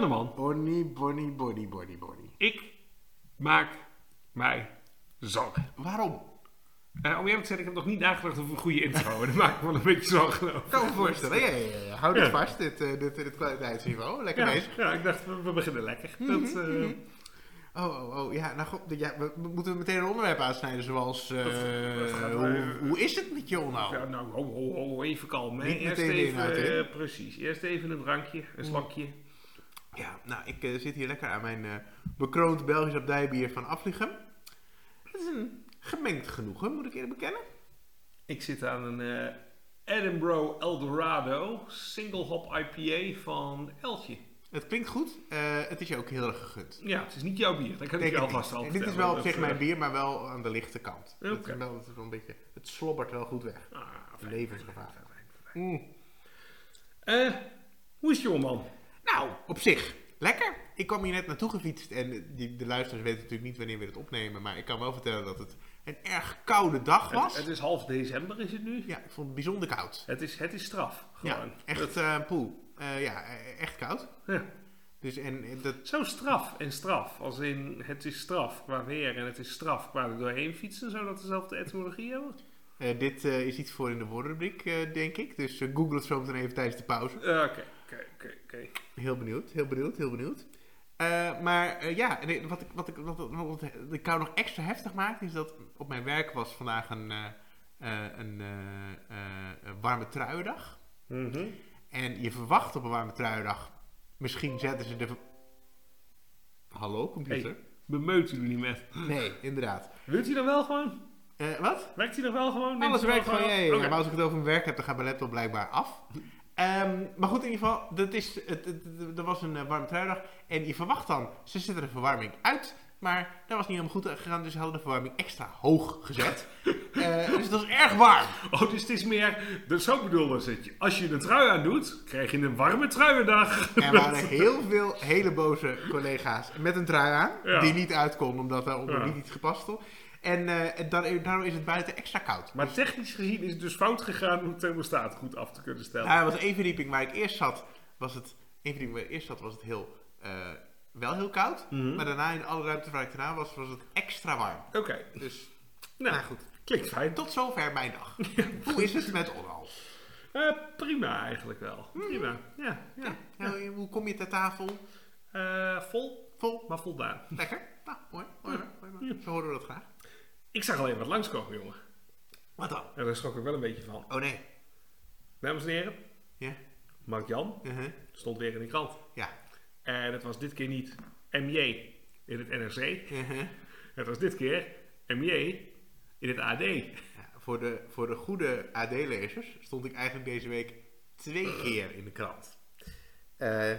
Man. Bonnie, Bonnie, Bonnie, Bonnie, Bonnie. Ik maak mij zorgen. Waarom? Eh, om eerlijk te zijn, ik heb nog niet nagedacht over een goede intro. En dat maakt me wel een beetje zorgen over. Ik kan me voorstellen. Ja, ja, ja, ja. Hou dit Ja. vast, dit, eh, dit, dit kwaliteitsniveau. Lekker bezig. ja, ik dacht, we, we beginnen lekker. Dat, eh, Oh, oh, oh. Ja, nou goed. Ja, we, we moeten meteen een onderwerp aansnijden zoals... Dat- dat gaat wel hoe, is het met jou nou? ja, nou, ho, ho, ho, even kalm. Hè. Niet Eerst even, eh, precies. Eerst even een drankje, een slokje. Ja, nou, ik eh, zit hier lekker aan mijn eh, bekroond Belgisch abdijbier van Aflichem. Het is een gemengd genoegen, moet ik eerlijk bekennen. Ik zit aan een eh, Edinburgh Eldorado single hop IPA van Eltje. Het klinkt goed. Het is je ook heel erg gegund. Ja, het is niet jouw bier. Dat kan ik je alvast al Dit is wel op zich Dat, mijn bier, maar wel aan de lichte kant. Oké. is wel, is wel een beetje... Het slobbert wel goed weg. ah, Levensgevaar. Mm. Hoe is het, jongeman? Nou, op zich. Lekker. Ik kwam hier net naartoe gefietst en eh, die, de luisteraars weten natuurlijk niet wanneer we het opnemen. Maar ik kan wel vertellen dat het een erg koude dag was. Het, het is half december, is het nu? Ja, ik vond het bijzonder koud. Het is, het is straf, Ja, gewoon. echt eh poel. Eh, ja, eh, echt koud. Ja. Dus en dat... Zo straf en straf. Als in, het is straf qua weer en het is straf qua er doorheen fietsen. Zou dat dezelfde etymologie hebben? dit is iets voor in de woordenrubriek, eh, denk ik. Dus google het zo meteen even tijdens de pauze. Oké, oké, oké, oké. Heel benieuwd, heel benieuwd, heel benieuwd. Eh, maar eh, ja, nee, wat, ik, wat, ik, wat, wat, wat de kou nog extra heftig maakt, is dat op mijn werk was vandaag een, eh, eh, een, warme truiendag. Mhm. En je verwacht op een warme truiendag, misschien zetten ze de... Hallo, computer? Hey, bemeut u niet met. Nee, inderdaad. Wilt u dan wel gewoon? Eh, wat? Werkt hij nog wel gewoon? Alles werkt gewoon, ja, ja. Maar als ik het over mijn werk heb, dan gaat mijn laptop blijkbaar af. Ehm, maar goed, in ieder geval, dat is, het, het, het- er was een uh, warme truidag. En je verwacht dan, ze zetten de verwarming uit. Maar dat was niet helemaal goed gegaan, dus ze hadden de verwarming extra hoog gezet. Eh, dus het was erg warm. Oh, dus het is meer... Dus zo bedoelde ze het. Als je een trui aan doet, krijg je een warme truiendag. Er waren heel veel hele boze collega's met een trui aan, Ja. die niet uit kon omdat er onder Ja. niet iets gepast stond. En eh, en daar- daardoor is het buiten extra koud. Maar technisch gezien is het dus fout gegaan om het thermostaat goed af te kunnen stellen. Nou, er was één verdieping waar ik eerst zat, was het, één verdieping waar ik eerst zat, was het heel, eh, wel heel koud. Mhm. Maar daarna in alle ruimte waar ik daarna was, was het extra warm. Oké, Dus, nou, nou goed. klinkt fijn. Tot zover mijn dag. Hoe is het met Onal? Eh, prima eigenlijk wel. Prima, ja. ja. Nou, hoe kom je ter tafel? Vol, Vol? maar voldaan. Lekker? Nou, mooi. mooi, mooi, mooi. Zo horen we dat graag. Ik zag alleen wat langskomen, jongen. Wat dan? En daar schrok ik wel een beetje van. Oh nee. Dames en heren, Ja? Mark Jan Uh-huh. stond weer in de krant. Ja. En het was dit keer niet MJ in het NRC. Uh-huh. Het was dit keer MJ in het AD. Ja, voor, de, voor de goede AD-lezers stond ik eigenlijk deze week twee keer in de krant. Eh,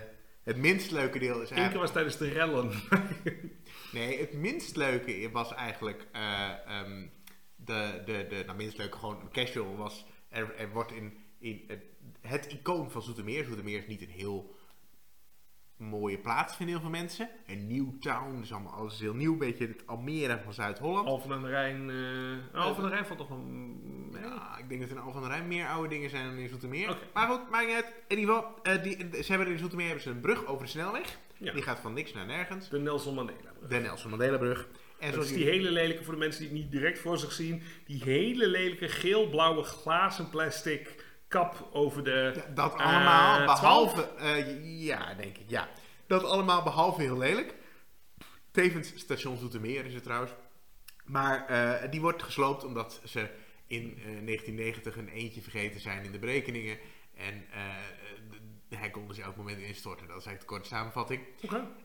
het minst leuke deel is Eén keer eigenlijk... was tijdens de rellen. Nee, het minst leuke was eigenlijk... eh, ehm, de, de, de, nou, minst leuke, gewoon casual was... Er, er wordt in, in het, het icoon van Zoetermeer... Zoetermeer is niet een heel mooie plaats, vinden heel veel mensen. Een nieuw town, dus allemaal alles is heel nieuw. Een beetje het Almere van Zuid-Holland. Alphen aan de Rijn. eh Alphen aan de Rijn valt toch wel mee? Ja, ik denk dat in Al van der Rijn meer oude dingen zijn dan in Zoetermeer. Maar goed, maakt niet uit. In ieder geval, eh, die, ze hebben in Zoetermeer hebben ze een brug over de snelweg. Ja. Die gaat van niks naar nergens. De Nelson Mandela. brug. De Nelson Mandela brug. En Dat zoals is die hele lelijke, voor de mensen die het niet direct voor zich zien, die hele lelijke geel-blauwe glazen plastic kap over de... Ja, dat Eh, allemaal, 12? behalve... eh, ja, denk ik, ja. Dat allemaal behalve heel lelijk. Tevens station Zoetermeer is het trouwens. Maar eh, die wordt gesloopt omdat ze in eh, 1990 een eentje vergeten zijn in de berekeningen. En eh, hij kon dus elk moment instorten. Dat is eigenlijk de korte samenvatting.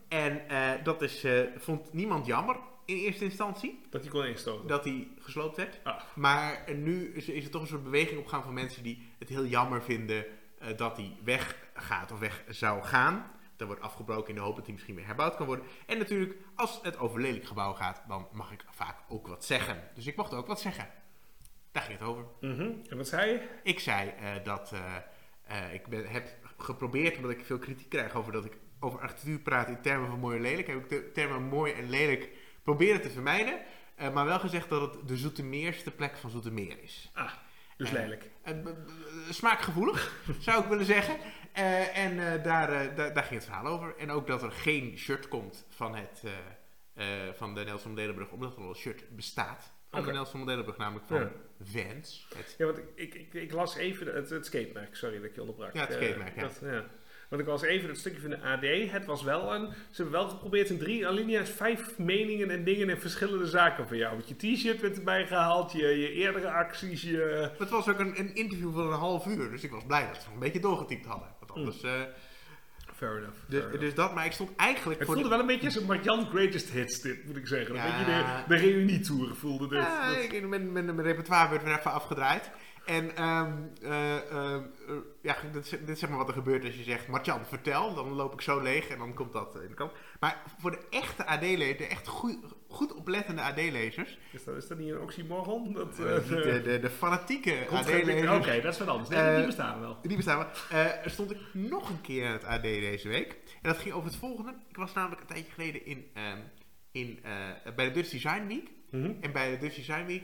En eh, dat is, eh, vond niemand jammer in eerste instantie. Dat die kon instoten. Dat hij gesloopt werd. Ah. Maar eh, nu is, is er toch een soort beweging opgaan van mensen die het heel jammer vinden dat hij weggaat of weg zou gaan. Dat wordt afgebroken in de hoop dat hij misschien weer herbouwd kan worden. En natuurlijk, als het over lelijk gebouw gaat, dan mag ik vaak ook wat zeggen. Dus ik mocht ook wat zeggen. Daar ging het over. Mhm. En wat zei je? Ik zei dat ik ben, heb geprobeerd, omdat ik veel kritiek krijg over dat ik over architectuur praat in termen van mooi en lelijk, heb ik de termen mooi en lelijk proberen te vermijden. eh, maar wel gezegd dat het de Zoetermeerste plek van Zoetermeer is. Ah. Dus Eh, lelijk. Eh, b- b- smaakgevoelig, zou ik willen zeggen. Eh, en eh, daar, eh, da- daar ging het verhaal over. En ook dat er geen shirt komt van, het, eh, eh, van de Nelson Mandelenbrug, omdat er al een shirt bestaat. Van Oké. de Nelson Mandelenbrug, namelijk van Ja. Het, Ja, want ik, ik, ik, ik las even het, het skatemerk. Sorry dat ik je onderbrak. Ja, het Eh, skatemerk, ja. dat- ja. Want ik las even het stukje van de AD. Het was wel een... Ze hebben wel geprobeerd in drie alinea's vijf meningen en dingen en verschillende zaken van jou. Want je t-shirt werd erbij gehaald, je, je eerdere acties, je... het was ook een, een interview van een half uur, dus ik was blij dat ze een beetje doorgetypt hadden. Want anders, eh, Fair enough. dus, fair enough. dus dat, maar ik stond eigenlijk Het voor voelde de- wel een beetje als een Marjan Greatest Hits dit, moet ik zeggen. Een Ja. beetje de, de reunietour voelde dit. Ja, Dat- ik, mijn, mijn, mijn repertoire werd weer even afgedraaid. En ehm, eh, eh, eh, ja, dit, is- dit is zeg maar wat er gebeurt als je zegt, Martjan, vertel. Dan loop ik zo leeg en dan komt dat in de kant. Maar voor de echte AD-lezers, de echt goed oplettende AD-lezers, Is, dat, is dat niet een oxymoron? Dat, eh, eh, de, de, de fanatieke grondgebied- Oké, AD-lezers, dat is wat anders. Nee, Eh, die bestaan wel. die bestaan wel. Er stond ik nog een keer in het AD deze week. En dat ging over het volgende. Ik was namelijk een tijdje geleden in, ehm, in, bij de Dutch Design Week. Mhm. En bij de Dutch Design Week,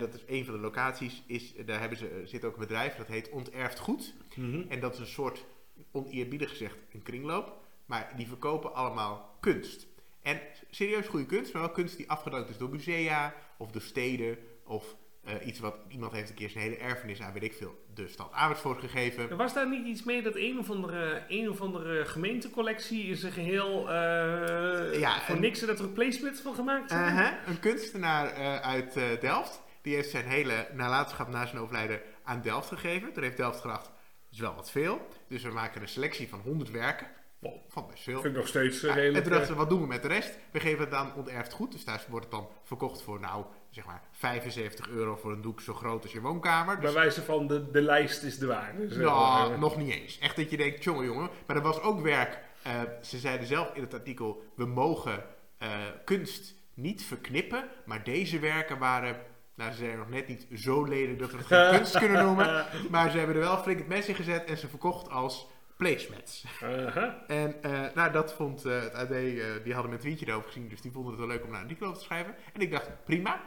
dat is een van de locaties, is, daar hebben ze, zit ook een bedrijf dat heet Onterfd Goed. Mhm. En dat is een soort, oneerbiedig gezegd, een kringloop. Maar die verkopen allemaal kunst. En serieus goede kunst, maar wel kunst die afgedankt is door musea of door steden. Of eh, iets wat iemand heeft een keer zijn hele erfenis aan, weet ik veel, de stad Amersfoort gegeven. Er Was daar niet iets mee dat een of andere, een of andere gemeentecollectie in zijn geheel eh Ja, voor en- niks er dat er placements van gemaakt zijn? Een kunstenaar eh, uit Delft. Die heeft zijn hele nalatenschap na zijn overlijden aan Delft gegeven. Toen heeft Delft gedacht, dat is wel wat veel. Dus we maken een selectie van 100 werken. Wow. Van best veel. Vind ik nog steeds Ja, uh, en redelijk... toen dachten eh, ze, wat doen we met de rest? We geven het dan onterfd goed. Dus daar wordt het dan verkocht voor, nou, zeg maar 75 euro voor een doek zo groot als je woonkamer. Dus bij wijze van de, de lijst is de waarde. zeg nou, nog niet eens. Echt dat je denkt, jongen, jongen. Maar er was ook werk. eh, ze zeiden zelf in het artikel: we mogen eh, kunst niet verknippen. Maar deze werken waren. Nou, ze zijn nog net niet zo lelijk dat we het geen kunst kunnen noemen. Maar ze hebben er wel flink het mes in gezet en ze verkocht als placemats. Uh-huh. En eh, nou, dat vond eh, het AD, eh, die hadden mijn tweetje erover gezien, dus die vonden het wel leuk om naar een artikel over te schrijven. En ik dacht, prima.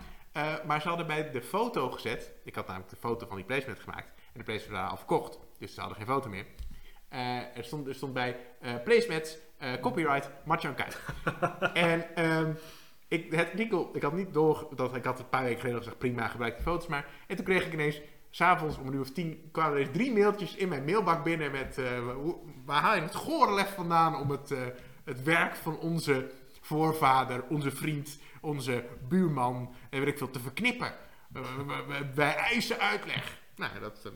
Maar ze hadden bij de foto gezet, ik had namelijk de foto van die placement gemaakt, en de placement waren al verkocht, dus ze hadden geen foto meer. Er, stond, er stond bij placemats, copyright, Martjan Kuit. en ehm, ik, het artikel, ik had niet door, dat ik had een paar weken geleden gezegd, prima, gebruik die foto's maar. En toen kreeg ik ineens, s'avonds om een uur of tien, kwamen er drie mailtjes in mijn mailbak binnen met, eh, waar haal je het gore lef vandaan om het, eh, het werk van onze voorvader, onze vriend, onze buurman, en weet ik veel, te verknippen. Eh, wij eisen uitleg. Nou, dat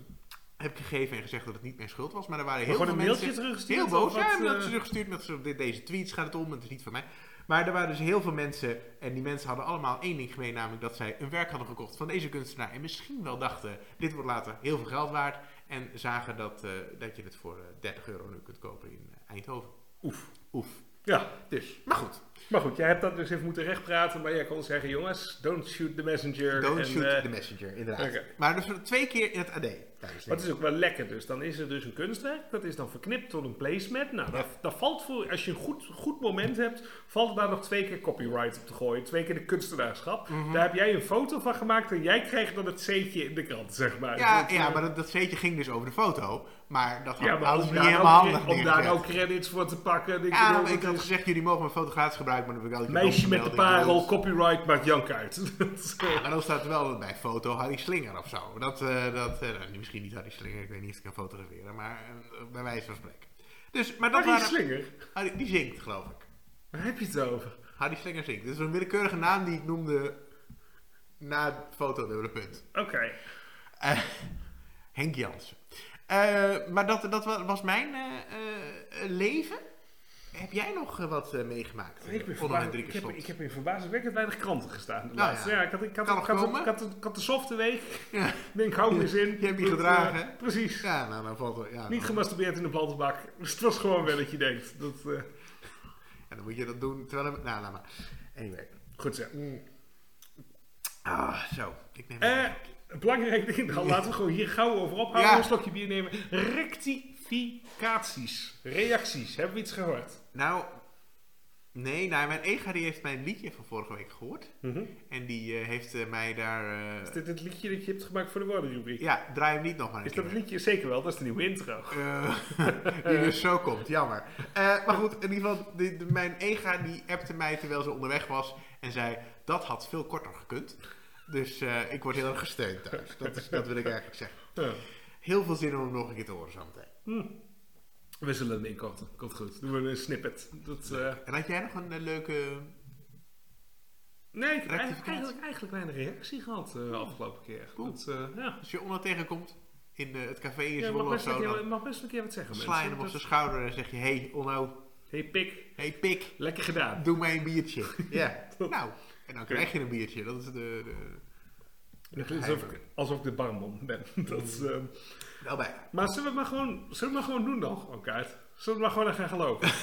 heb ik gegeven en gezegd dat het niet mijn schuld was, maar er waren heel Gewoon veel een mailtje mensen... teruggestuurd? Heel boos, ja, ze teruggestuurd met deze tweets gaat het om, het is niet van mij. Maar er waren dus heel veel mensen, en die mensen hadden allemaal één ding gemeen, namelijk dat zij een werk hadden gekocht van deze kunstenaar en misschien wel dachten, dit wordt later heel veel geld waard. En zagen dat, eh, dat je het voor eh, 30 euro nu kunt kopen in eh, Eindhoven. Oef. Oef. Ja, Dus, maar goed, maar goed, jij hebt dat dus even moeten rechtpraten, maar jij kon zeggen, jongens, don't shoot the messenger. don't en, shoot eh, the messenger, inderdaad. Maar dus twee keer in het AD. Maar het is ook wel lekker dus. Dan is er dus een kunstwerk, dat is dan verknipt tot een placemat. Nou, dat, dat valt voor, als je een goed, goed moment hebt, valt daar nog twee keer copyright op te gooien. Twee keer de kunstenaarschap. Mhm. Daar heb jij een foto van gemaakt en jij krijgt dan het zeetje in de krant, zeg maar. Ja, ja, eh, maar dat, dat zeetje ging dus over de foto. Maar dat had ja, maar niet helemaal handig om daar nou credits voor te pakken. Ik Ja, bedoel, ik had is- gezegd, jullie mogen mijn foto gratis gebruiken, maar dan heb ik altijd Meisje met de parel, Copy. copyright maakt Jank uit. Is, eh, Ja, maar dan staat er wel bij foto Harry Slinger of zo. Dat, eh, dat, nou, misschien niet Harry Slinger, ik weet niet of ik kan fotograferen, maar eh, bij wijze van spreken. Dus, maar dat Harry waren, Slinger, Harry, die zingt, geloof ik. waar heb je het over? Harry Slinger zingt. Dit is een willekeurige naam die ik noemde na het foto, dubbele punt. Oké. Eh, Henk Jansen. Eh, maar dat, dat wa- was mijn leven. Heb jij nog eh, wat eh, meegemaakt? Ik, ben verbaasd- Hendrik ik, heb, ik heb in verbazingwekkend weinig kranten gestaan. De Nou laatste. ja. ja. ik had, ik had, Kan ik nog had, komen. ik had, ik had de softe week. Ja. Ik denk, hou me eens in. Je hebt die Dat, gedragen, eh, precies. Ja, nou, dan valt er... Ja, Niet dan, gemasturbeerd in de plantenbak. Dus het was gewoon wel dat je denkt. Dat, eh, ja, dan moet je dat doen terwijl... Nou, laat maar. Anyway. goed zo. Ah, zo. Ik neem Eh, een belangrijk ding, dan laten we gewoon hier gauw over ophouden. Een slokje bier nemen. Rectificaties. Reacties. Hebben we iets gehoord? Nou, Nee, nou, mijn ega die heeft mijn liedje van vorige week gehoord. Mhm. En die eh, heeft eh, mij daar... eh, Is dit het liedje dat je hebt gemaakt voor de woordenrubriek? Ja, draai hem niet nog maar een Is dat het liedje? Zeker wel, dat is de nieuwe intro. Eh, die dus zo komt, jammer. Eh, maar goed, in ieder geval, die- de- mijn ega die appte mij terwijl ze onderweg was en zei, dat had veel korter gekund. Dus eh, ik word heel erg gesteund thuis. Dat, is, dat wil ik eigenlijk zeggen. Ja. Heel veel zin om hem nog een keer te horen zometeen. We zullen hem inkorten. Komt goed. Doen we een snippet. Dat, eh, En had jij nog een eh, leuke... Nee, ik heb eigenlijk, eigenlijk, eigenlijk weinig reactie gehad eh, de afgelopen keer. Cool. Dat, ja. Als je Onno tegenkomt in het café in Ja, Zwolle mag, of zo, dan mag best een keer wat zeggen. sla je hem op zijn schouder en zeg je, hey Onno, Hey pik, hey pik, lekker gedaan. doe mij een biertje. ja, nou, en dan krijg je een biertje. Dat is de... de is alsof ik, alsof ik de barman ben. Dat, is, eh, wel bijna. maar zullen we het maar gewoon, zullen we het maar gewoon doen dan? Gewoon kaart. Zullen we het maar gewoon gaan geloven?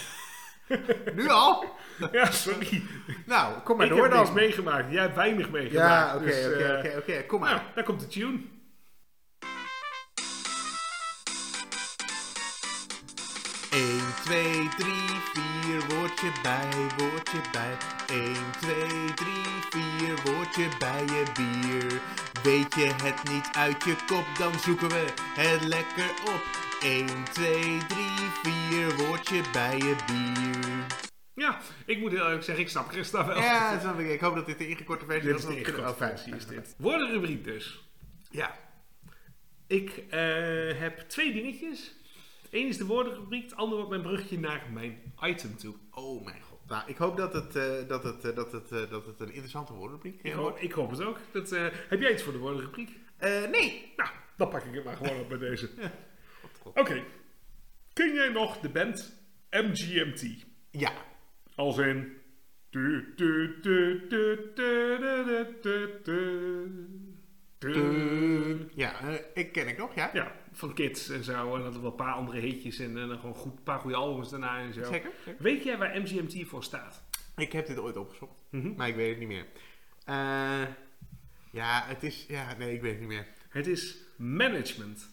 Nu al? ja, sorry. Nou, kom maar ik door heb dan. niks meegemaakt. Jij hebt weinig meegemaakt. Ja, oké, dus, oké, eh, oké, oké. Kom maar. Nou, daar komt de tune. 2, 3, 4, woordje bij, woordje bij. 1, 2, 3, 4, woordje bij je bier. Weet je het niet uit je kop, dan zoeken we het lekker op. 1, 2, 3, 4, woordje bij je bier. Ja, ik moet heel eerlijk zeggen, ik snap Christa wel. Ja, dat snap ik. Ik hoop dat dit de ingekorte versie Dit is. is de ingekorte oh, fijn. versie, is dit. Woordenrubriek dus. Ja. Ik eh, heb twee dingetjes. Eén is de woordenrubriek, het andere wordt mijn brugje naar mijn item toe. Oh mijn god. Nou, ik hoop dat het, eh, dat het, eh, dat het, eh, dat het een interessante woordenrubriek is. Ik hoop het ook. Dat, heb jij iets voor de woordenrubriek? nee. Nou, dan pak ik het maar gewoon op bij deze. Ja. Oké. Ken jij nog de band MGMT? Ja. Als in... Ja, ik ken ik nog, ja. Ja van Kids en zo. En dat er wel een paar andere hitjes en, en dan gewoon goed, een paar goede albums daarna en zo. Zeker. zeker. Weet jij waar MGMT voor staat? Ik heb dit ooit opgezocht, Mhm. maar ik weet het niet meer. Eh, ja, het is... Ja, nee, ik weet het niet meer. Het is management.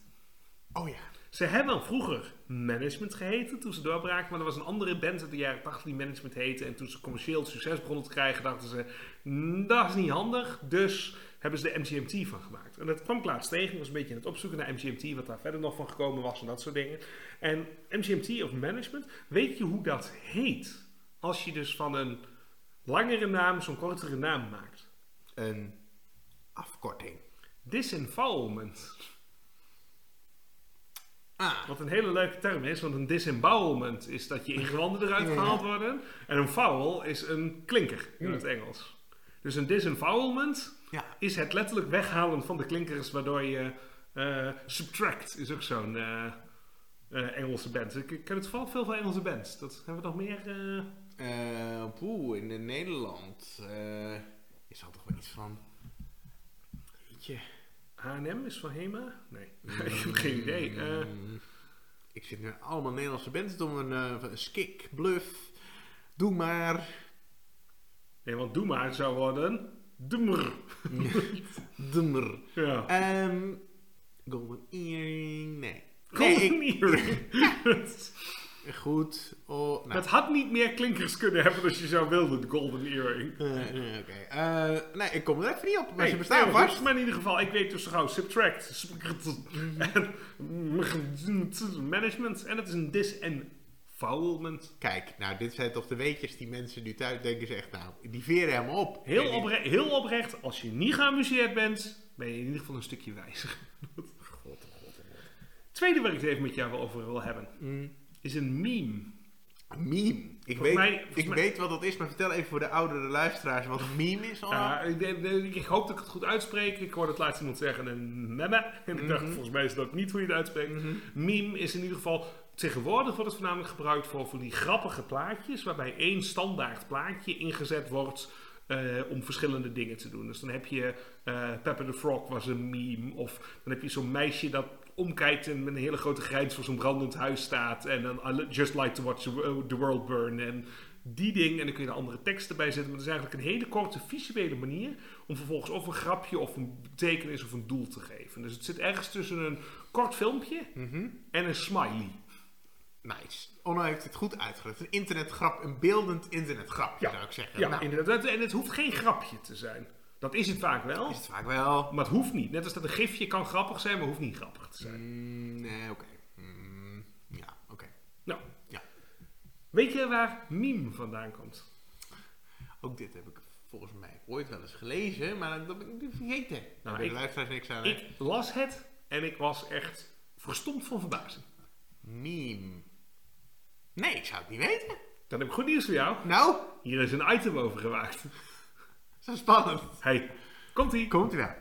Oh ja. Ze hebben vroeger management geheten toen ze doorbraken, maar er was een andere band uit de jaren 80 die management heette. En toen ze commercieel succes begonnen te krijgen, dachten ze: "Mm, dat is niet handig. Dus hebben ze de MGMT van gemaakt. En dat kwam ik laatst tegen. Ik was een beetje aan het opzoeken naar MGMT, wat daar verder nog van gekomen was en dat soort dingen. En MGMT of management, weet je hoe dat heet? Als je dus van een langere naam zo'n kortere naam maakt. Een afkorting. Disembowelment. Ah. Wat een hele leuke term is, want een disembowelment is dat je ingewanden eruit gehaald worden. En een vowel is een klinker in het Engels. Dus een disembowelment Ja. is het letterlijk weghalen van de klinkers, waardoor je eh, subtract is ook zo'n eh, eh, Engelse band. Ik, ik ken het vooral veel van Engelse bands. Dat hebben we nog meer. eh, Eh, poeh, in de Nederland is dat toch wel iets van... Weet je... H&M is van Hema? Nee, ik heb geen idee. Eh, Mm, ik zit nu allemaal Nederlandse bands om een, een skik, bluff, doe maar. nee, want doe maar, zou worden. Doemer. Dummer. Ja. Ehm, golden earring, nee. Golden Nee, ik, earring. goed. Oh, nou. Het had niet meer klinkers kunnen hebben als je zou willen, de golden earring. Eh, nee, Oké. Eh, nee, ik kom er even niet op, maar Nee, ze bestaan nee, vast. Maar in ieder geval, ik weet dus gauw subtract, subtract en management. En het is een disembowelment. Kijk, nou, dit zijn toch de weetjes die mensen nu thuis denken ze echt, nou, die veren helemaal op. Heel, opre heel oprecht, als je niet geamuseerd bent, ben je in ieder geval een stukje wijzer. God, oh god, oh Tweede waar ik het even met jou over wil hebben, god. Mm. Is een meme. Meme. Ik, weet, mij- ik mij- weet wat dat is, maar vertel even voor de oudere luisteraars wat een meme is. Ja, ik, ik, hoop dat ik het goed uitspreek. Ik hoorde het laatst iemand zeggen een meme. En ik dacht, Mhm. volgens mij is dat niet hoe je het uitspreekt. Mhm. Meme is in ieder geval... Tegenwoordig wordt het voornamelijk gebruikt voor, voor die grappige plaatjes... waarbij één standaard plaatje ingezet wordt... eh, om verschillende dingen te doen. Dus dan heb je eh Pepper the Frog was een meme. Of dan heb je zo'n meisje dat omkijkt en met een hele grote grijns voor zo'n brandend huis staat. En dan just like to watch the wo- the world burn. En die ding. En dan kun je er andere teksten bij zetten. Maar het is eigenlijk een hele korte visuele manier om vervolgens of een grapje of een betekenis of een doel te geven. Dus het zit ergens tussen een kort filmpje Mhm. en een smiley. Nice. Onno heeft het goed uitgelegd. Een internetgrap, een beeldend internetgrapje Ja. zou ik zeggen. Ja, Nou, inderdaad. En het hoeft geen grapje te zijn. Dat is het vaak wel. is het vaak wel. Maar het hoeft niet. Net als dat een gifje kan grappig zijn, maar hoeft niet grappig te zijn. Mm, nee, oké. Mm, ja, oké. Nou, Ja. weet je waar meme vandaan komt? Ook dit heb ik volgens mij ooit wel eens gelezen, maar dat ben ik vergeten. Nou, ik- luisteraars niks aan. hè? Ik las het en ik was echt verstomd van verbazing. Meme. Nee, ik zou het niet weten. Dan heb ik goed nieuws voor jou. Nou, Hier is een item over gemaakt. Zo spannend. Hey, komt-ie. Komt u wel.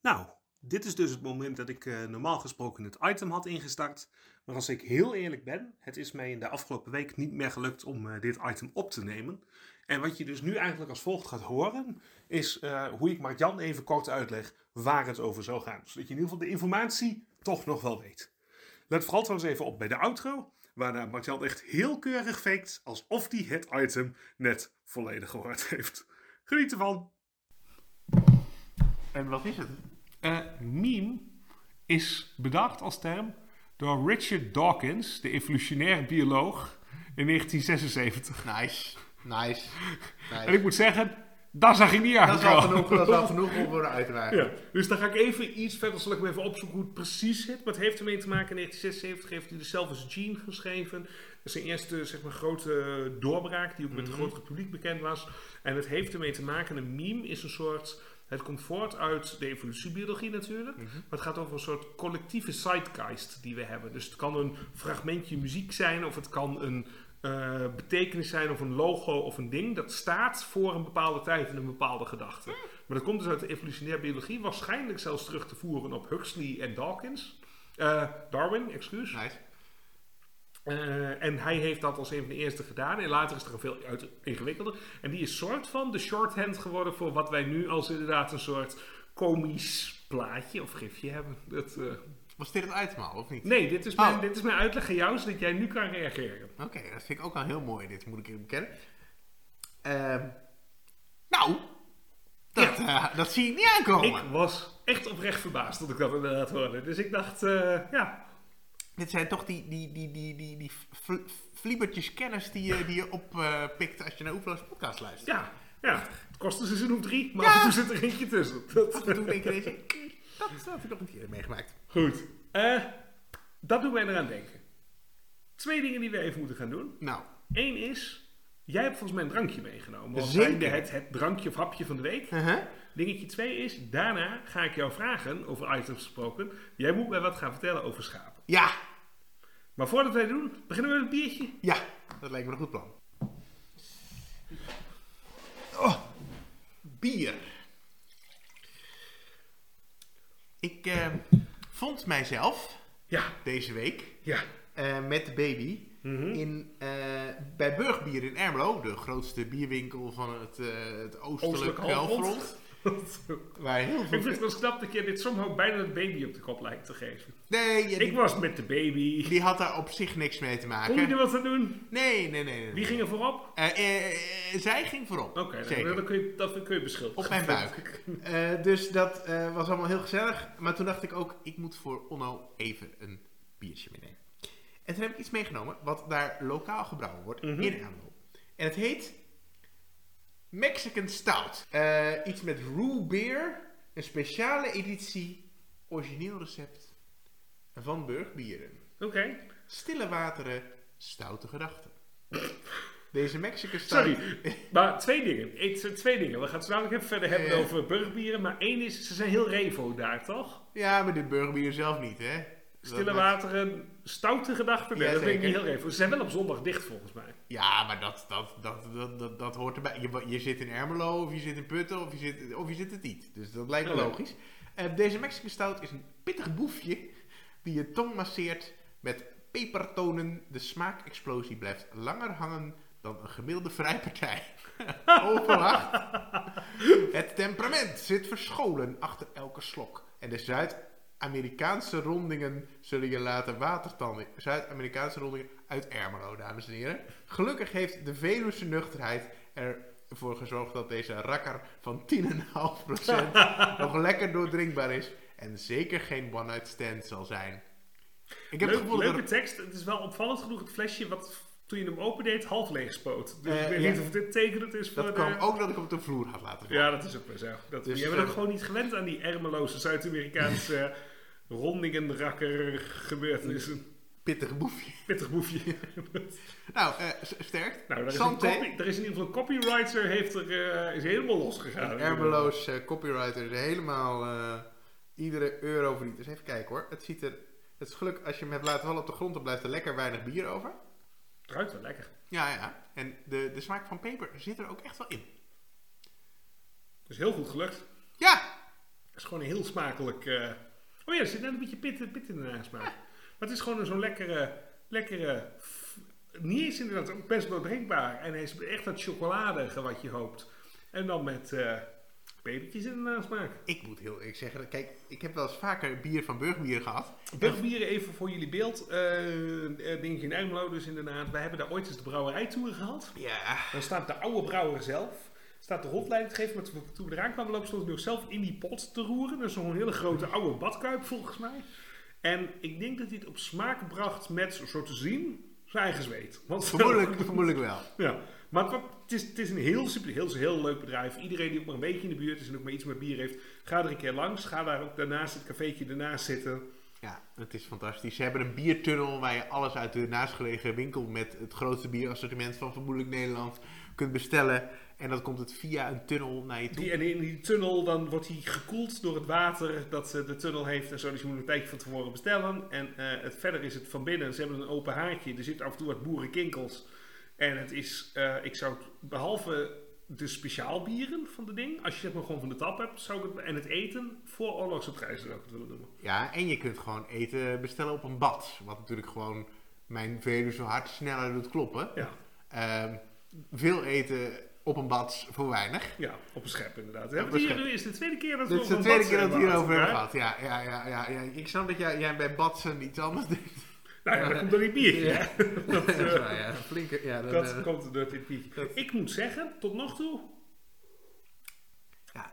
Nou, dit is dus het moment dat ik eh, normaal gesproken het item had ingestart. Maar als ik heel eerlijk ben, het is mij in de afgelopen week niet meer gelukt om eh, dit item op te nemen. En wat je dus nu eigenlijk als volgt gaat horen, is eh, hoe ik Mark-Jan even kort uitleg waar het over zou gaan. Zodat je in ieder geval de informatie toch nog wel weet. Let vooral trouwens even op bij de outro, waarna Mark-Jan echt heel keurig faked alsof hij het item net volledig gehoord heeft. Geniet ervan! En wat is het? Eh, meme is bedacht als term door Richard Dawkins, de evolutionair bioloog, in 1976. Nice. Nice. En ik nice. moet zeggen, daar zag ik niet Dat is al genoeg, dat is al genoeg om worden uit te. Ja, dus dan ga ik even iets verder, zal ik me even opzoeken hoe het precies zit. Maar het heeft ermee te maken, in 1976 heeft hij de Selfish Gene geschreven. Dat is zijn eerste zeg maar, grote doorbraak, die ook met het Mhm. grotere publiek bekend was. En het heeft ermee te maken, een meme is een soort... Het komt voort uit de evolutiebiologie natuurlijk. Mhm. Maar het gaat over een soort collectieve zeitgeist die we hebben. Dus het kan een fragmentje muziek zijn of het kan een eh, betekenis zijn of een logo of een ding. Dat staat voor een bepaalde tijd en een bepaalde gedachte. Maar dat komt dus uit de evolutionaire biologie. Waarschijnlijk zelfs terug te voeren op Huxley en Dawkins. Eh, Darwin, excuus. Nice. Eh, en hij heeft dat als een van de eerste gedaan. En later is er een veel uit, ingewikkelder. En die is soort van de shorthand geworden voor wat wij nu als inderdaad een soort komisch plaatje of gifje hebben. Dat, Was dit het item al, of niet? Nee, dit is, Oh. mijn, dit is mijn uitleg aan jou, zodat jij nu kan reageren. Oké, dat vind ik ook al heel mooi, dit moet ik even bekennen. Ehm, nou, dat, eh, dat zie ik niet aankomen. Ik was echt oprecht verbaasd dat ik dat inderdaad hoorde. Dus ik dacht, eh, ja, Dit zijn toch die, die, die, die, die, die fliebertjes kennis die je, die je oppikt als je naar Oefloos podcast luistert. ja, ja. Het kostte seizoen of drie, maar Ja. af en toe zit er eentje tussen. Dat, Af en toe denk je deze, dat, dat heb ik nog een keer meegemaakt. Goed. Eh, dat doet mij eraan denken. Twee dingen die we even moeten gaan doen. Nou, Eén is, jij hebt volgens mij een drankje meegenomen. Zeker. het, het drankje of hapje van de week. uh-huh. Dingetje twee is, daarna ga ik jou vragen, over items gesproken. Jij moet mij wat gaan vertellen over schapen. ja, Maar voordat wij doen, beginnen we met het biertje. ja, dat lijkt me een goed plan. Oh, bier. Ik eh, vond mijzelf Ja, deze week ja. eh, met de baby Mhm. in, eh, bij Burgbier in Ermelo, de grootste bierwinkel van het, eh het oostelijk Oostelijk halfrond. heel Ik vind het wel knap dat je dit somehow bijna een baby op de kop lijkt te geven. Nee, ja, Ik was met de baby. die had daar op zich niks mee te Kon je maken. er wat aan doen? Nee, nee, nee. nee. Wie ging er voorop? Eh, eh, eh, zij ging voorop. Oké, dan, dan kun je, dat kun je beschuldigen. Op mijn buik. Dus dat was allemaal heel gezellig. Maar toen dacht ik ook, ik moet voor Onno even een biertje meenemen. En toen heb ik iets meegenomen wat daar lokaal gebrouwen wordt Mhm. in Ermelo. En het heet Mexican Stout. Eh, iets met roux beer. Een speciale editie. Origineel recept van Burgbieren. Oké. Stille wateren, stoute gedachten. Deze Mexican Stout... Sorry, maar twee dingen. Twee dingen. We gaan het zo dadelijk even verder hebben Ja. over burgerbieren. Maar één is, ze zijn heel revo daar, toch? Ja, maar dit burgerbier zelf niet, hè? Stille wateren, stoute gedachten. Nee, Ja, dat vind ik niet heel revo. Ze zijn wel op zondag dicht, volgens mij. Ja, maar dat, dat, dat, dat, dat, dat hoort erbij. Je, je zit in Ermelo, of je zit in Putten, of je zit, of je zit het niet. Dus dat lijkt me Ja. logisch. Eh, deze Mexican Stout is een pittig boefje die je tong masseert met pepertonen. De smaakexplosie blijft langer hangen dan een gemiddelde vrijpartij. Onverwacht. Het temperament zit verscholen achter elke slok. En de Zuid-Amerikaanse rondingen zullen je laten watertanden. Zuid-Amerikaanse rondingen uit Ermelo, dames en heren. Gelukkig heeft de Veluwse nuchterheid ervoor gezorgd dat deze rakker van 10,5% nog lekker doordrinkbaar is. En zeker geen one-night stand zal zijn. Ik heb Leuk- het gevoel dat leuke tekst. Het is wel opvallend genoeg het flesje wat toen je hem opendeed half leeg spoot. Dus Eh, ik weet ja. niet of dit tekenend is voor dat kwam de- ook dat ik hem op de vloer had laten vallen. Ja, dat is ook wel zo. Dat, Dus, hebben eh, ook gewoon niet gewend aan die ermeloze Zuid-Amerikaanse rondingenrakker gebeurtenissen. Pittig boefje. Pittig boefje. Nou, eh, sterk. Nou, er is, er is in ieder geval een copywriter, heeft er, eh, is helemaal losgegaan. Ermeloos eh, copywriter is helemaal eh, iedere euro verdiend. Dus even kijken hoor. Het ziet er, het is geluk als je hem hebt laten vallen op de grond, dan blijft er lekker weinig bier over. Het ruikt wel lekker. Ja, ja. En de, de smaak van peper zit er ook echt wel in. Dus heel goed gelukt. Ja! Het is gewoon een heel smakelijk... eh, Oh ja, er zit net een beetje pit, pit in de nasmaak. Maar het is gewoon zo'n lekkere... lekkere niet eens inderdaad ook best wel drinkbaar. En hij is echt dat chocoladige wat je hoopt. En dan met eh pepertjes in de nasmaak. Ik moet heel eerlijk zeggen, kijk, ik heb wel eens vaker bier van Burgbier gehad. Burgbieren even voor jullie beeld. eh eh, dingetje in Ermelo dus inderdaad. Wij hebben daar ooit eens de brouwerijtour gehad. Ja. Dan staat de oude brouwer zelf. Staat de rondleiding te geven. Maar toen we eraan kwamen lopen stond hij nog zelf in die pot te roeren. Dat is zo'n hele grote oude badkuip volgens mij. En ik denk dat hij het op smaak bracht met, zo te zien, zijn eigen zweet. Want Vermoedelijk, vermoedelijk wel. Ja, maar het, is, het is een heel super, heel, heel leuk bedrijf. Iedereen die ook maar een beetje in de buurt is en ook maar iets met bier heeft, ga er een keer langs. Ga daar ook daarnaast, het cafeetje ernaast zitten. Ja, het is fantastisch. Ze hebben een biertunnel waar je alles uit de naastgelegen winkel met het grootste bierassortiment van vermoedelijk Nederland kunt bestellen. En dan komt het via een tunnel naar je toe. Die, en in die tunnel dan wordt hij gekoeld door het water dat de tunnel heeft en zo. Dus je moet een tijdje van tevoren bestellen. En eh, het, verder is het van binnen. Ze hebben een open haartje. Er zitten af en toe wat boerenkinkels. En het is, eh, ik zou het, behalve de speciaalbieren van de ding, als je het maar gewoon van de tap hebt, zou ik het, en het eten voor oorlogse prijzen zou ik het willen noemen. Ja, en je kunt gewoon eten bestellen op een bad. Wat natuurlijk gewoon mijn Veluwe zo hard sneller doet kloppen. Ja, Ehm, veel eten op een bad voor weinig. ja op een schep inderdaad. een het schep. hier, nu is de tweede keer dat we Dit is de tweede keer dat we het hebben hierover hebben gehad. Ja, ja, ja, ja, ja. Ik snap dat jij, jij bij badsen iets anders denkt. Nou ja, dat komt door die biertje. Ja. Dat, eh, ja, flinke, ja, dan, dat eh, komt door dit biertje. dat- Ik moet zeggen, tot nog toe, ja,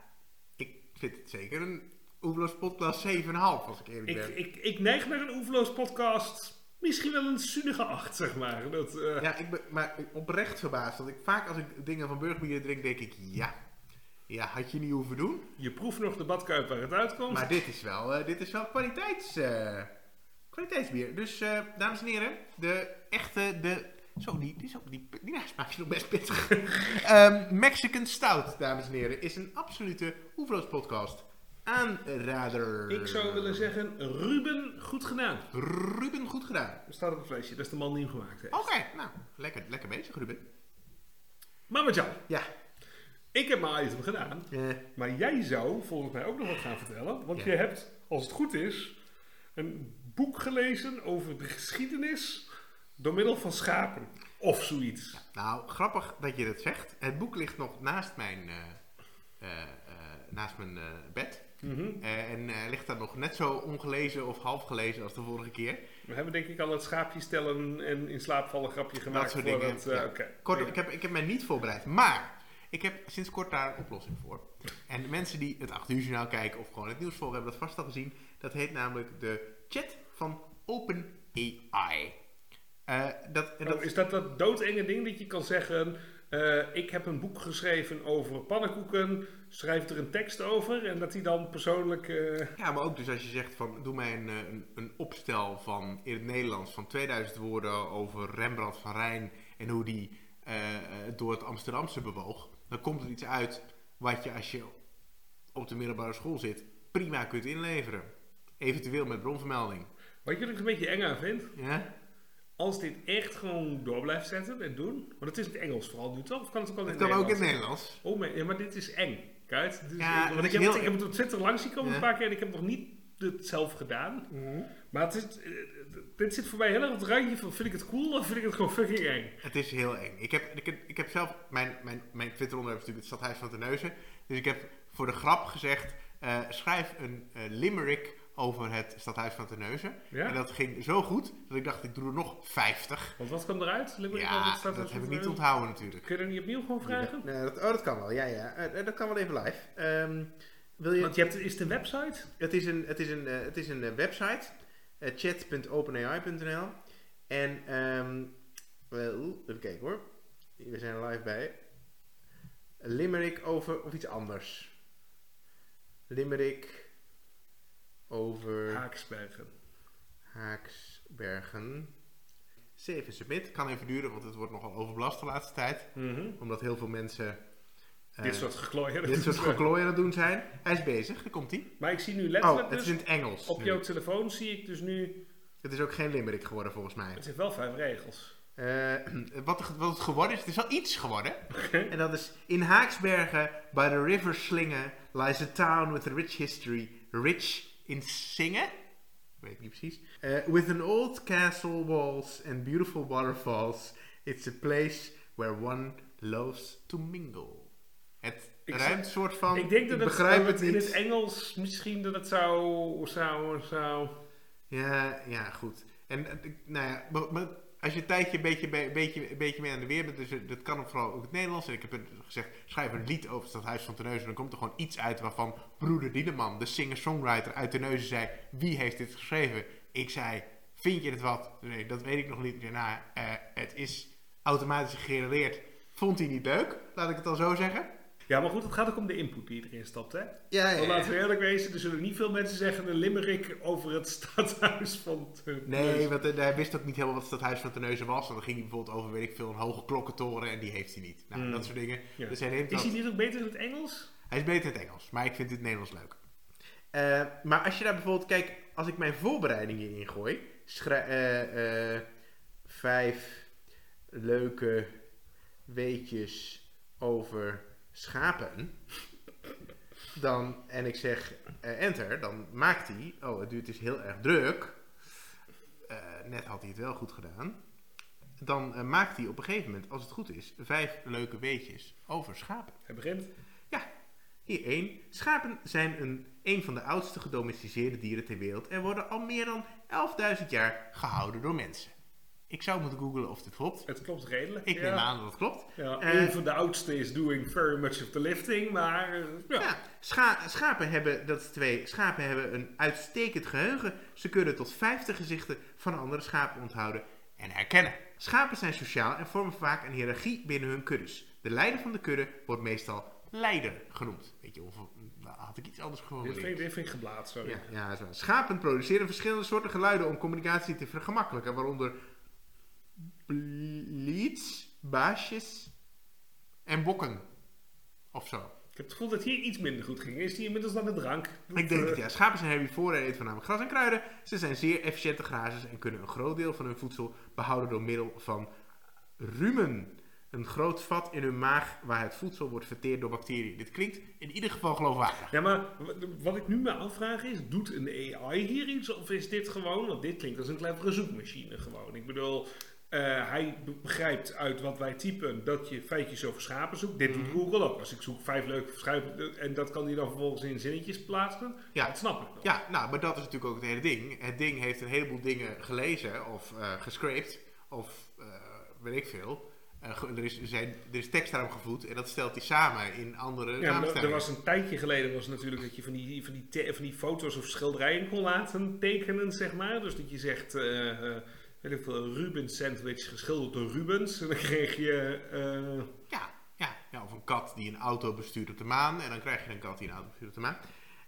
ik vind het zeker een Oeverloos podcast 7,5 als ik eerlijk ik, ben. ik, ik neig naar een oeverloos podcast. Misschien wel een zunnige acht, zeg maar. Dat, eh, Ja, ik ben maar oprecht verbaasd. Want ik, vaak als ik dingen van Burgbier drink, denk ik, ja, ja, had je niet hoeven doen. Je proeft nog de badkuip waar het uitkomt. Maar dit is wel, dit is wel kwaliteits, kwaliteitsbier. Dus, eh, dames en heren, de echte, de... Zo, die, die, is ook, die, die nasmaak is nog best pittig. Ehm, Mexican Stout, dames en heren, is een absolute Oeverloos podcast. Aanrader. Ik zou willen zeggen, Ruben, goed gedaan. Ruben, goed gedaan. Er staat op het flesje, dat is de man die hem gemaakt heeft. Oké, nou, lekker, lekker bezig, Ruben. Maar met jou, Ja. ik heb mijn item gedaan. Maar jij zou volgens mij ook nog wat gaan vertellen. Want Ja. je hebt, als het goed is, een boek gelezen over de geschiedenis door middel van schapen. Of zoiets. Nou, grappig dat je dat zegt. Het boek ligt nog naast mijn, eh, eh, eh, naast mijn bed. Mhm. En ligt daar nog net zo ongelezen of half gelezen als de vorige keer. We hebben denk ik al het schaapje stellen en in slaap vallen grapje gemaakt. soort voor dingen, het, ja. Ja. ik, heb, ik heb mij niet voorbereid. Maar ik heb sinds kort daar een oplossing voor. En de mensen die het 8 uur journaal kijken of gewoon het nieuws volgen hebben dat vast al gezien. Dat heet namelijk de chat van OpenAI. Eh dat, Oh, is dat dat doodenge ding dat je kan zeggen... eh, ik heb een boek geschreven over pannenkoeken, schrijf er een tekst over... en dat hij dan persoonlijk... eh, Ja, maar ook dus als je zegt van doe mij een, een, een opstel van in het Nederlands van 2000 woorden over Rembrandt van Rijn en hoe die door het Amsterdamse bewoog, dan komt er iets uit wat je als je op de middelbare school zit prima kunt inleveren. Eventueel met bronvermelding. Wat je er een beetje eng aan vindt... Ja? als dit echt gewoon door blijft zetten en doen... want het is in het Engels vooral nu toch? Of kan het ook in het kan ook in het Nederlands? Oh, maar, ja, maar dit is eng. Kijk, dit is, Ja, want ik, ik heb, het- ik heb het op Twitter langs zien komen Ja. een paar keer... en ik heb nog niet het zelf gedaan. Maar het is, eh, dit zit voor mij heel erg op het randje van... vind ik het cool of vind ik het gewoon fucking eng? Het is heel eng. Ik heb, ik heb, ik heb zelf, mijn, mijn, mijn Twitter-onderwerp is natuurlijk het stadhuis van Terneuzen. Dus ik heb voor de grap gezegd, eh, schrijf een eh, limerick over het stadhuis van Terneuzen. Ja? En dat ging zo goed, dat ik dacht, ik doe er nog 50. Want wat kwam eruit? Ja, het stadhuis dat heb ik niet onthouden natuurlijk. Kun je er niet opnieuw gewoon vragen? Nee, dat, oh, dat kan wel. Ja, ja. Eh, dat kan wel even live. Ehm, wil je, Want je hebt, is het een website? het is een, het is een, eh, het is een eh, website eh, chat.openai.nl. En, ehm, wel, even kijken hoor. We zijn er live bij. Limerick over, of iets anders. Limerick over Haaksbergen. Haaksbergen. Save en submit. Kan even duren, want het wordt nogal overbelast de laatste tijd. Omdat heel veel mensen eh, Dit soort geklooien. dit soort geklooien aan het doen zijn. Hij is bezig, daar komt hij. Maar ik zie nu Oh, letterlijk het is dus, in het Engels. op nu. jouw telefoon zie ik dus nu, Het is ook geen limerick geworden volgens mij. het heeft wel vijf regels. Eh, wat, wat het geworden is, het is wel iets geworden. En dat is in Haaksbergen, by the river Slinge, lies a town with a rich history, rich in zingen. Weet ik niet precies. Eh, with an old castle walls and beautiful waterfalls, it's a place where one loves to mingle. Het Ik ruimt soort van. ik denk dat het, begrijp dat het het in het Engels misschien dat het zou, zou, zou... Ja, ja, goed. En eh, ik- nou ja, maar, maar als je een tijdje een beetje, be- beetje, een beetje mee aan de weer bent, dus dat kan ook vooral ook het Nederlands. En ik heb gezegd, schrijf een lied over het stadhuis van Terneuzen. Dan komt er gewoon iets uit waarvan broeder Dieneman, de singer-songwriter uit Terneuzen, zei: Wie heeft dit geschreven? Ik zei: Vind je het wat? Nee, dat weet ik nog niet. Nou, eh, het is automatisch gegenereerd. Vond hij niet leuk? Laat ik het dan zo zeggen. Ja, maar goed, het gaat ook om de input die erin stapt, hè? Ja, Want laten we eerlijk wezen, er zullen niet veel mensen zeggen een limerick over het stadhuis van Terneuzen. Nee, want eh, hij wist ook niet helemaal wat het stadhuis van Terneuzen was. En dan ging hij bijvoorbeeld over, weet ik veel, een hoge klokkentoren en die heeft hij niet. Nou, Hmm. dat soort dingen. Ja. Dus hij neemt Is dat- hij niet ook beter in het Engels? Hij is beter in het Engels, maar ik vind het Nederlands leuk. Eh, maar als je daar bijvoorbeeld, kijk, als ik mijn voorbereidingen ingooi, schrij- eh, eh, vijf leuke weetjes over schapen, dan, en ik zeg eh, enter, dan maakt hij, oh het duurt dus heel erg druk, Eh, net had hij het wel goed gedaan, dan eh, maakt hij op een gegeven moment, als het goed is, vijf leuke weetjes over schapen. Hij begint. Hier één. Schapen zijn een, een van de oudste gedomesticeerde dieren ter wereld en worden al meer dan 11.000 jaar gehouden door mensen. Ik zou moeten googlen of dit klopt. Het klopt redelijk. Ik ja. neem aan dat het klopt. Ja, Eh, een van de oudste is doing very much of the lifting, maar eh, ja. Ja, scha- schapen hebben, dat is twee, schapen hebben een uitstekend geheugen. Ze kunnen tot 50 gezichten van andere schapen onthouden en herkennen. Schapen zijn sociaal en vormen vaak een hiërarchie binnen hun kuddes. De leider van de kudde wordt meestal leider genoemd. Weet je, of nou, had ik iets anders Dit gehoord? vind, dit vind ik geblaad, sorry. Ja, ja. Schapen produceren verschillende soorten geluiden om communicatie te vergemakkelijken, waaronder bleats, baasjes en bokken. Of zo. Ik heb het gevoel dat hier iets minder goed ging. Is die inmiddels dan de drank? Ik denk het ja. Schapen zijn herbivoren en eten voornamelijk gras en kruiden. Ze zijn zeer efficiënte grazers en kunnen een groot deel van hun voedsel behouden door middel van rumen. Een groot vat in hun maag waar het voedsel wordt verteerd door bacteriën. Dit klinkt in ieder geval geloofwaardig. Ja, maar wat ik nu me afvraag is, doet een AI hier iets of is dit gewoon, want dit klinkt als een clevere zoekmachine gewoon. Ik bedoel, eh, hij be- begrijpt uit wat wij typen dat je feitjes over schapen zoekt. Dit doet Mhm. Google ook. Als ik zoek vijf leuke schapen en dat kan hij dan vervolgens in zinnetjes plaatsen, Ja. dat snap ik nog. Ja, nou, maar dat is natuurlijk ook het hele ding. Het ding heeft een heleboel dingen gelezen of eh gescraped of eh, weet ik veel. Eh, er, is, er, zijn, er is tekst aan gevoed en dat stelt hij samen in andere Ja, er was een tijdje geleden was natuurlijk dat je van die, van, die van die foto's of schilderijen kon laten tekenen, zeg maar. Dus dat je zegt, eh, eh, weet ik veel, een Rubens sandwich geschilderd door Rubens. En dan kreeg je... eh, Ja, ja, ja, of een kat die een auto bestuurt op de maan en dan krijg je een kat die een auto bestuurt op de maan.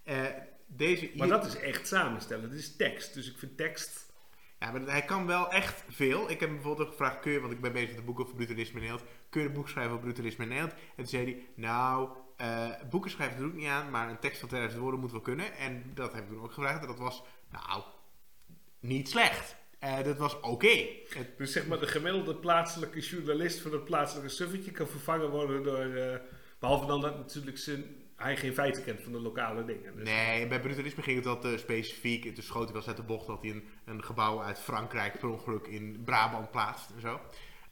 Eh, deze Maar dat is echt samenstellen. Het is tekst. Dus ik vind tekst. Ja, maar hij kan wel echt veel. Ik heb hem bijvoorbeeld ook gevraagd, kun je, want ik ben bezig met een boek over brutalisme in Nederland, kun je een boek schrijven over brutalisme in Nederland? En toen zei hij, nou, eh, boeken schrijven doe ik niet aan, maar een tekst van 2000 woorden moet wel kunnen. En dat heb ik toen ook gevraagd en dat was, nou, niet slecht. Eh, dat was oké. Het- Dus zeg maar de gemiddelde plaatselijke journalist van het plaatselijke suffetje kan vervangen worden door... eh, behalve dan dat natuurlijk zijn, hij geen feiten kent van de lokale dingen. Dus Nee, bij brutalisme ging het te specifiek. Schoot hij wel eens uit de bocht dat hij een, een gebouw uit Frankrijk per ongeluk in Brabant plaatst en zo.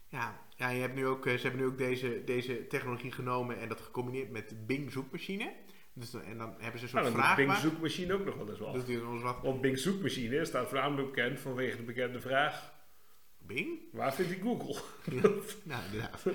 Ja, ja je hebt nu ook, eh, ze hebben nu ook deze, deze technologie genomen en dat gecombineerd met Bing zoekmachine. Dus dan, en dan hebben ze een soort Nou, vraag Bing zoekmachine ook nog wel eens wat. Ons wat. Want Bing zoekmachine staat voornamelijk bekend vanwege de bekende vraag... Bing? Waar vind ik Google? Nou, inderdaad.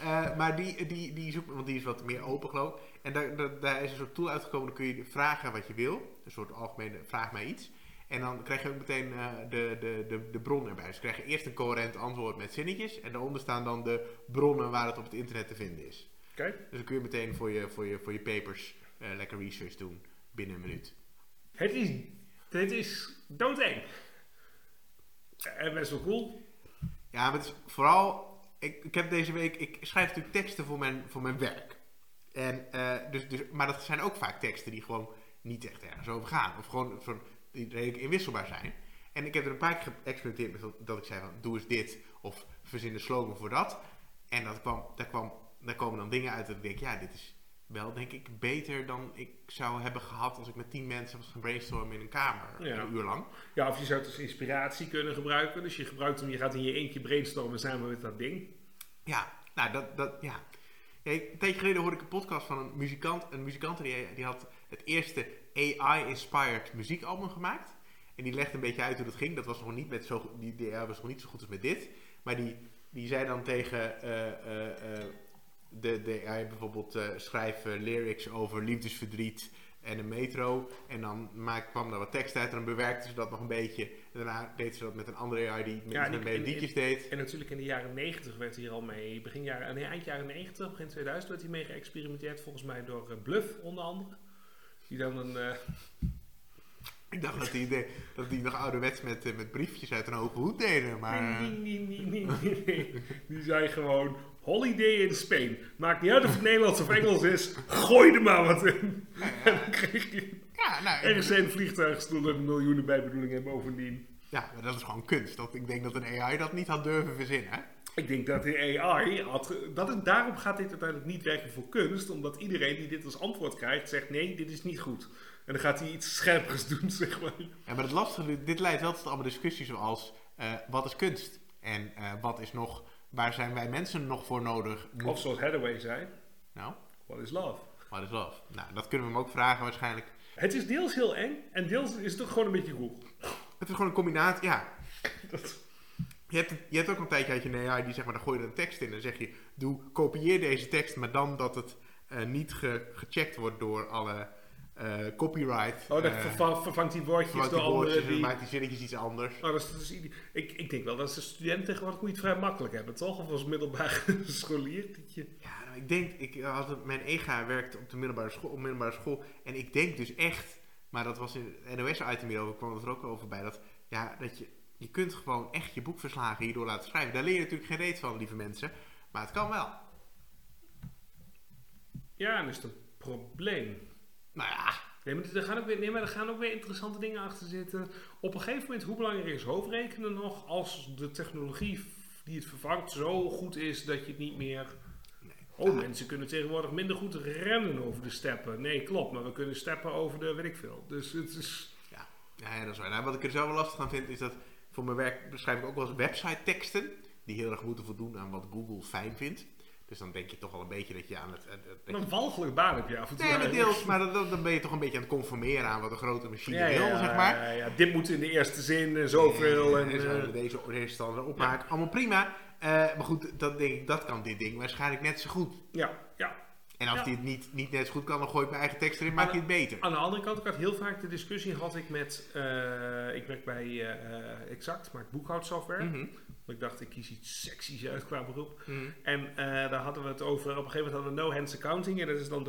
Eh, maar die, die, die zoek, want die is wat meer open geloof ik. En daar, daar, daar is een soort tool uitgekomen, dan kun je vragen wat je wil. Een soort algemene vraag mij iets. En dan krijg je ook meteen eh, de, de, de, de bron erbij. Dus krijg je eerst een coherent antwoord met zinnetjes. En daaronder staan dan de bronnen waar het op het internet te vinden is. Oké. Dus dan kun je meteen voor je, voor je, voor je papers eh, lekker research doen binnen een minuut. Het is, het is doodeng. En best wel cool. Ja, maar het is vooral... Ik, ik heb deze week... Ik schrijf natuurlijk teksten voor mijn, voor mijn werk. En, eh, dus, dus, maar dat zijn ook vaak teksten die gewoon niet echt ergens over gaan. Of gewoon van, die redelijk inwisselbaar zijn. En ik heb er een paar keer geëxperimenteerd met dat, dat ik zei van... Doe eens dit. Of verzin de slogan voor dat. En dat kwam, daar, kwam, daar komen dan dingen uit dat ik denk... Ja, dit is wel denk ik beter dan ik zou hebben gehad... als ik met tien mensen was gaan brainstormen in een kamer. Ja. Een uur lang. Ja, of je zou het als inspiratie kunnen gebruiken. Dus je gebruikt hem, je gaat in je eentje brainstormen samen met dat ding. Ja, nou dat, dat ja. ja. Een tijdje geleden hoorde ik een podcast van een muzikant. Een muzikant die, die had het eerste AI-inspired muziekalbum gemaakt. En die legde een beetje uit hoe dat ging. Dat was nog niet met zo, die, die was nog niet zo goed als met dit. Maar die, die zei dan tegen eh, eh, de, de AI bijvoorbeeld eh schrijf lyrics over liefdesverdriet en een metro. En dan maak, kwam daar wat tekst uit en dan bewerkte ze dat nog een beetje. En daarna deed ze dat met een andere AI die met, Ja, met die- melodietjes deed. En natuurlijk in de jaren 90 werd hier al mee, begin jaren, nee, eind jaren 90, begin 2000 werd hier mee geëxperimenteerd. Volgens mij door eh, Bluff onder andere. Die dan een, eh, Ik dacht dat die, de, dat die nog ouderwets met, met briefjes uit een hoge hoed deden. Maar, nee, nee, nee, nee, nee, nee. Die zei gewoon, holiday in Spain. Maakt niet uit of het Nederlands of Engels is, gooi er maar wat in. En dan kreeg je ja, nou, ergens een vliegtuig stonden en miljoenen bijbedoelingen bovendien. ja, maar dat is gewoon kunst. Dat, ik denk dat een AI dat niet had durven verzinnen. Hè? Ik denk dat de AI had. Dat het, daarom gaat dit uiteindelijk niet werken voor kunst, omdat iedereen die dit als antwoord krijgt zegt: nee, dit is niet goed. En dan gaat hij iets scherpers doen, zeg maar. Ja, maar het lastige, dit leidt wel tot allemaal discussies zoals eh, wat is kunst? En eh, wat is nog, waar zijn wij mensen nog voor nodig? Of zoals Hathaway zei: Nou, what is love? wat is love? Nou, dat kunnen we hem ook vragen waarschijnlijk. Het is deels heel eng en deels is het ook gewoon een beetje cool. Het is gewoon een combinatie, ja. Dat, Je hebt, je hebt ook een tijdje uit je AI die zeg maar, dan gooi je een tekst in en dan zeg je, doe, kopieer deze tekst, maar dan dat het eh, niet ge- gecheckt wordt door alle eh, copyright. oh, dat eh, verva- vervangt die woordjes vervangt door die woordjes en die. maakt die zinnetjes iets anders. Oh, dat is, dat is ide- ik, ik denk wel dat de studenten tegenwoordig moet je het vrij makkelijk hebben, toch? Of als middelbare scholier. Je, Ja, nou, ik denk, ik had mijn EGA werkte op de middelbare school, op middelbare school. En ik denk dus echt, maar dat was in het NOS-item hierover, kwam het er ook over bij, dat, ja, dat je, je kunt gewoon echt je boekverslagen hierdoor laten schrijven. Daar leer je natuurlijk geen reet van, lieve mensen. Maar het kan wel. ja, dan is het een probleem. Nou ja, Nee maar, er gaan ook weer, nee, maar er gaan ook weer interessante dingen achter zitten. Op een gegeven moment, hoe belangrijk is hoofdrekenen nog als de technologie die het vervangt zo goed is dat je het niet meer... Oh, mensen kunnen tegenwoordig minder goed rennen over de steppen. Nee, klopt, maar we kunnen steppen over de weet ik veel. Dus het is... Ja, ja, ja, dat is waar. Nou, wat ik er zelf wel lastig aan vind, is dat voor mijn werk beschrijf ik ook wel eens website teksten. Die heel erg moeten voldoen aan wat Google fijn vindt. Dus dan denk je toch wel een beetje dat je aan het... je- Een walgelijk baan heb je af en toe. Nee, maar deels, maar dan, dan ben je toch een beetje aan het conformeren aan wat een grote machine Ja, wil, ja, zeg maar. Ja, ja, dit moet in de eerste zin en zoveel. En, En eh, deze, deze stand erop maken. Allemaal prima. Eh, maar goed, dat, denk ik, dat kan dit ding waarschijnlijk net zo goed. ja, ja. En als Ja. die het niet, niet net zo goed kan, dan gooi ik mijn eigen tekst erin, maak je het beter. Aan de andere kant, ik had heel vaak de discussie had ik met, eh, ik werk bij eh, Exact, maak boekhoudsoftware. Mhm, Ik dacht, ik kies iets seksies uit qua beroep. mhm. En eh, daar hadden we het over, op een gegeven moment hadden we no-hands accounting. En dat is dan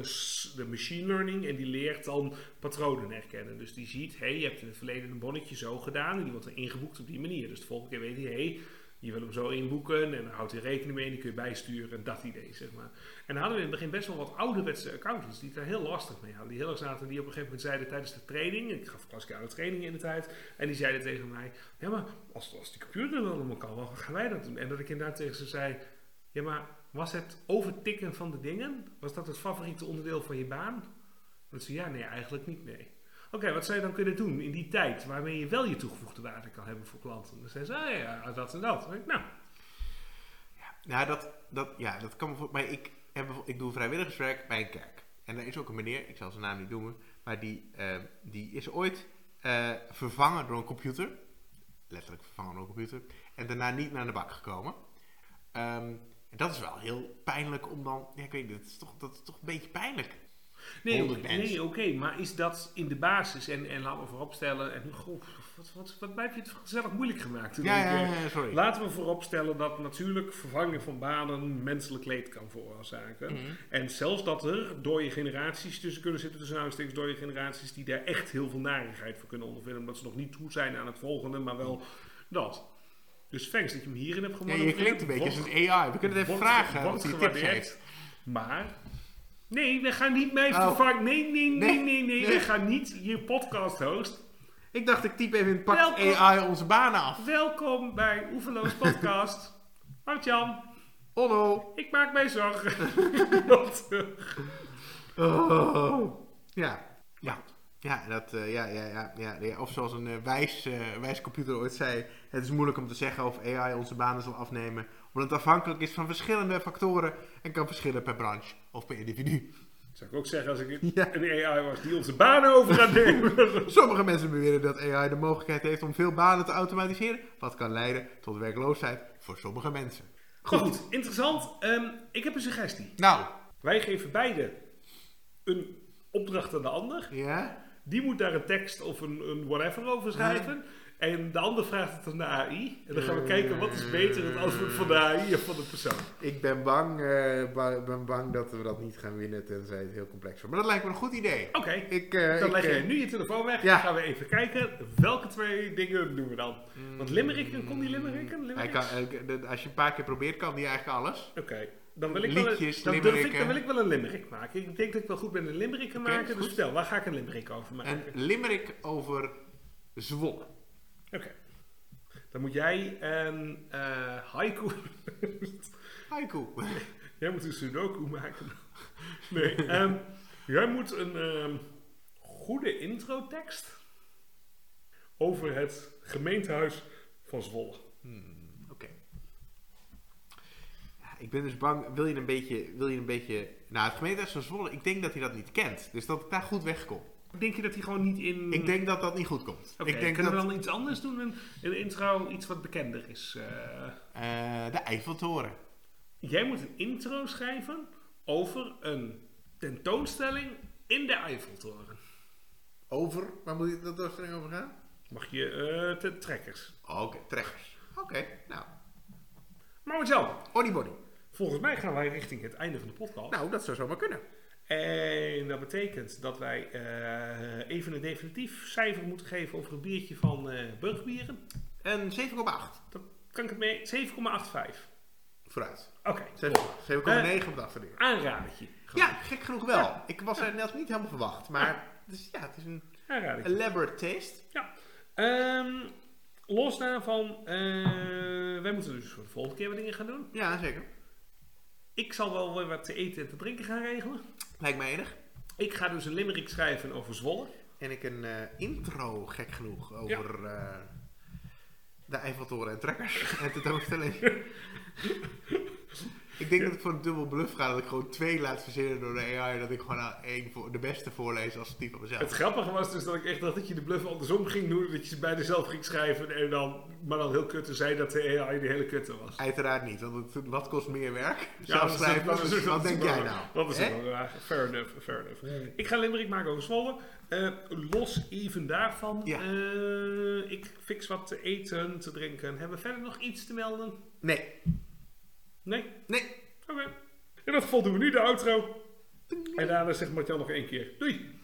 de machine learning. En die leert dan patronen herkennen. Dus die ziet, hé, hey, je hebt in het verleden een bonnetje zo gedaan. En die wordt er ingeboekt op die manier. Dus de volgende keer weet hij, hé, hey, je wil hem zo inboeken. En houdt hij rekening mee die kun je bijsturen. En dat idee, zeg maar. En dan hadden we in het begin best wel wat ouderwetse accountants die het daar heel lastig mee hadden. Die heel erg zaten, die op een gegeven moment zeiden tijdens de training, ik gaf klassikale training in de tijd, en die zeiden tegen mij, ja maar als, als die computer dan allemaal kan, wat gaan wij dat doen? En dat ik inderdaad tegen ze zei, ja maar was het overtikken van de dingen, was dat het favoriete onderdeel van je baan? En ze ja, nee, eigenlijk niet, nee. Oké, wat zou je dan kunnen doen in die tijd waarmee je wel je toegevoegde waarde kan hebben voor klanten? Dan zei ze, ah ja, dat en dat. Denk ik, nou, Nou, dat, dat, ja, dat kan voor. Maar ik, heb, ik doe vrijwilligerswerk bij een kerk. En daar is ook een meneer, ik zal zijn naam niet noemen, maar die, eh, die is ooit eh, vervangen door een computer. Letterlijk vervangen door een computer. En daarna niet naar de bak gekomen. Ehm, dat is wel heel pijnlijk om dan. Ja, ik dat is toch, dat is toch een beetje pijnlijk. Nee, 100 oké, mensen. nee, oké, maar is dat in de basis? En, en laten we vooropstellen, en goh, wat, wat, wat heb je het gezellig moeilijk gemaakt? Ja, ja, eh, ja, sorry. Laten we vooropstellen dat natuurlijk vervangen van banen menselijk leed kan veroorzaken. Mhm. En zelfs dat er dode generaties tussen kunnen zitten, tussen aanstekens dode generaties, die daar echt heel veel narigheid voor kunnen ondervinden. Omdat ze nog niet toe zijn aan het volgende, maar wel dat. Dus thanks dat je hem hierin hebt Ja, gemanoeuvreerd. je klinkt een beetje als een AI. We kunnen het even vragen of hij tips heeft. Maar, nee, we gaan niet mij Oh. vervangen. Nee, nee, nee, Nee, nee. We gaan niet je podcast host. Ik dacht, ik typ even in pak Welkom. AI onze banen af. Welkom bij Oeverloos Podcast. Jan, Onno. ik maak mij zorgen. Oh. Ja. Ja. Ja, dat, eh, ja, ja, ja, ja. Of zoals een eh, wijs, eh, wijs computer ooit zei: Het is moeilijk om te zeggen of AI onze banen zal afnemen, omdat het afhankelijk is van verschillende factoren en kan verschillen per branche of per individu. zou ik ook zeggen als ik Ja. een AI was die onze banen over gaat nemen. Sommige mensen beweren dat AI de mogelijkheid heeft om veel banen te automatiseren, wat kan leiden tot werkloosheid voor sommige mensen. Goed, goed interessant. Ehm, ik heb een suggestie. Nou, Wij geven beide een opdracht aan de ander. ja. Die moet daar een tekst of een, een whatever over schrijven. En de ander vraagt het aan de AI. En dan gaan we kijken wat is beter, het antwoord van de AI of van de persoon. Ik ben bang, eh, ba- ben bang dat we dat niet gaan winnen, tenzij het heel complex wordt. Maar dat lijkt me een goed idee. Oké, Ik, eh, dan ik, leg eh, jij nu je telefoon weg. Ja. Dan gaan we even kijken welke twee dingen doen we dan. Want Limmericken, kon die Limmericken? Hij Limericks? kan, eh, als je een paar keer probeert, kan die eigenlijk alles. Oké, dan wil ik wel een, dan, ik, dan wil ik wel een limerick maken. Ik denk dat ik wel goed ben in een kan Oké, maken. Dus vertel, waar ga ik een limerick over maken? Een limerick over Zwolle. Oké. Dan moet jij een eh haiku... Haiku. jij moet een sudoku maken. nee, ehm, jij moet een ehm, goede introtekst over het gemeentehuis van Zwolle. Hmm, Oké. Ja, ik ben dus bang, wil je een beetje, wil je een beetje... Nou, het gemeentehuis van Zwolle, ik denk dat hij dat niet kent. Dus dat ik daar goed wegkom. Denk je dat hij gewoon niet in... Ik denk dat dat niet goed komt. Oké, ik denk kunnen dat we dan iets anders doen? Een, een intro, iets wat bekender is. eh. eh, de Eiffeltoren. Jij moet een intro schrijven over een tentoonstelling in de Eiffeltoren. Over, waar moet je dat doorstelling over gaan? Mag je eh te trekkers. Oké, trekkers. Oké, nou. Maar Marcel, Bodybody. volgens mij gaan wij richting het einde van de podcast. Nou, dat zou zomaar kunnen. En dat betekent dat wij eh, even een definitief cijfer moeten geven over het biertje van eh Burgbieren. Een 7,8. Dat kan ik het mee? 7,85. Vooruit. Oké, 7,9 op de achterdeur. aanradertje. Ja, gek genoeg wel. Ik was er net niet helemaal verwacht. Maar dus, ja, het is een Aanradertje. elaborate taste. Ehm, los daarvan, eh, wij moeten dus voor de volgende keer wat dingen gaan doen. Ja, zeker. Ik zal wel weer wat te eten en te drinken gaan regelen. Lijkt me enig. Ik ga dus een limerick schrijven over Zwolle. En ik een eh, intro, gek genoeg, over eh, de Eiffeltoren en trekkers en tentoonstelling. ik denk dat ik voor een dubbel bluff ga, dat ik gewoon twee laat verzinnen door de AI. Dat ik gewoon aan één voor, de beste voorlees als type van mezelf. Het grappige was dus dat ik echt dacht dat je de bluff andersom ging doen. Dat je ze beide zelf ging schrijven. En dan, maar dan heel kutte zei dat de AI de hele kutte was. Uiteraard niet, want het, wat kost meer werk? Ja, Zelf dat is- schrijven, dat is- dat wat denk jij nou? Dat is wel. Fair enough, fair enough. Ik ga limerick maken over Zwolle. Eh, los even daarvan. Ja. eh, ik fix wat te eten, te drinken. Hebben we verder nog iets te melden? Nee, Nee? nee. Oké. In dat geval doen we nu de outro. En daarna zegt Martjan nog één keer. Doei.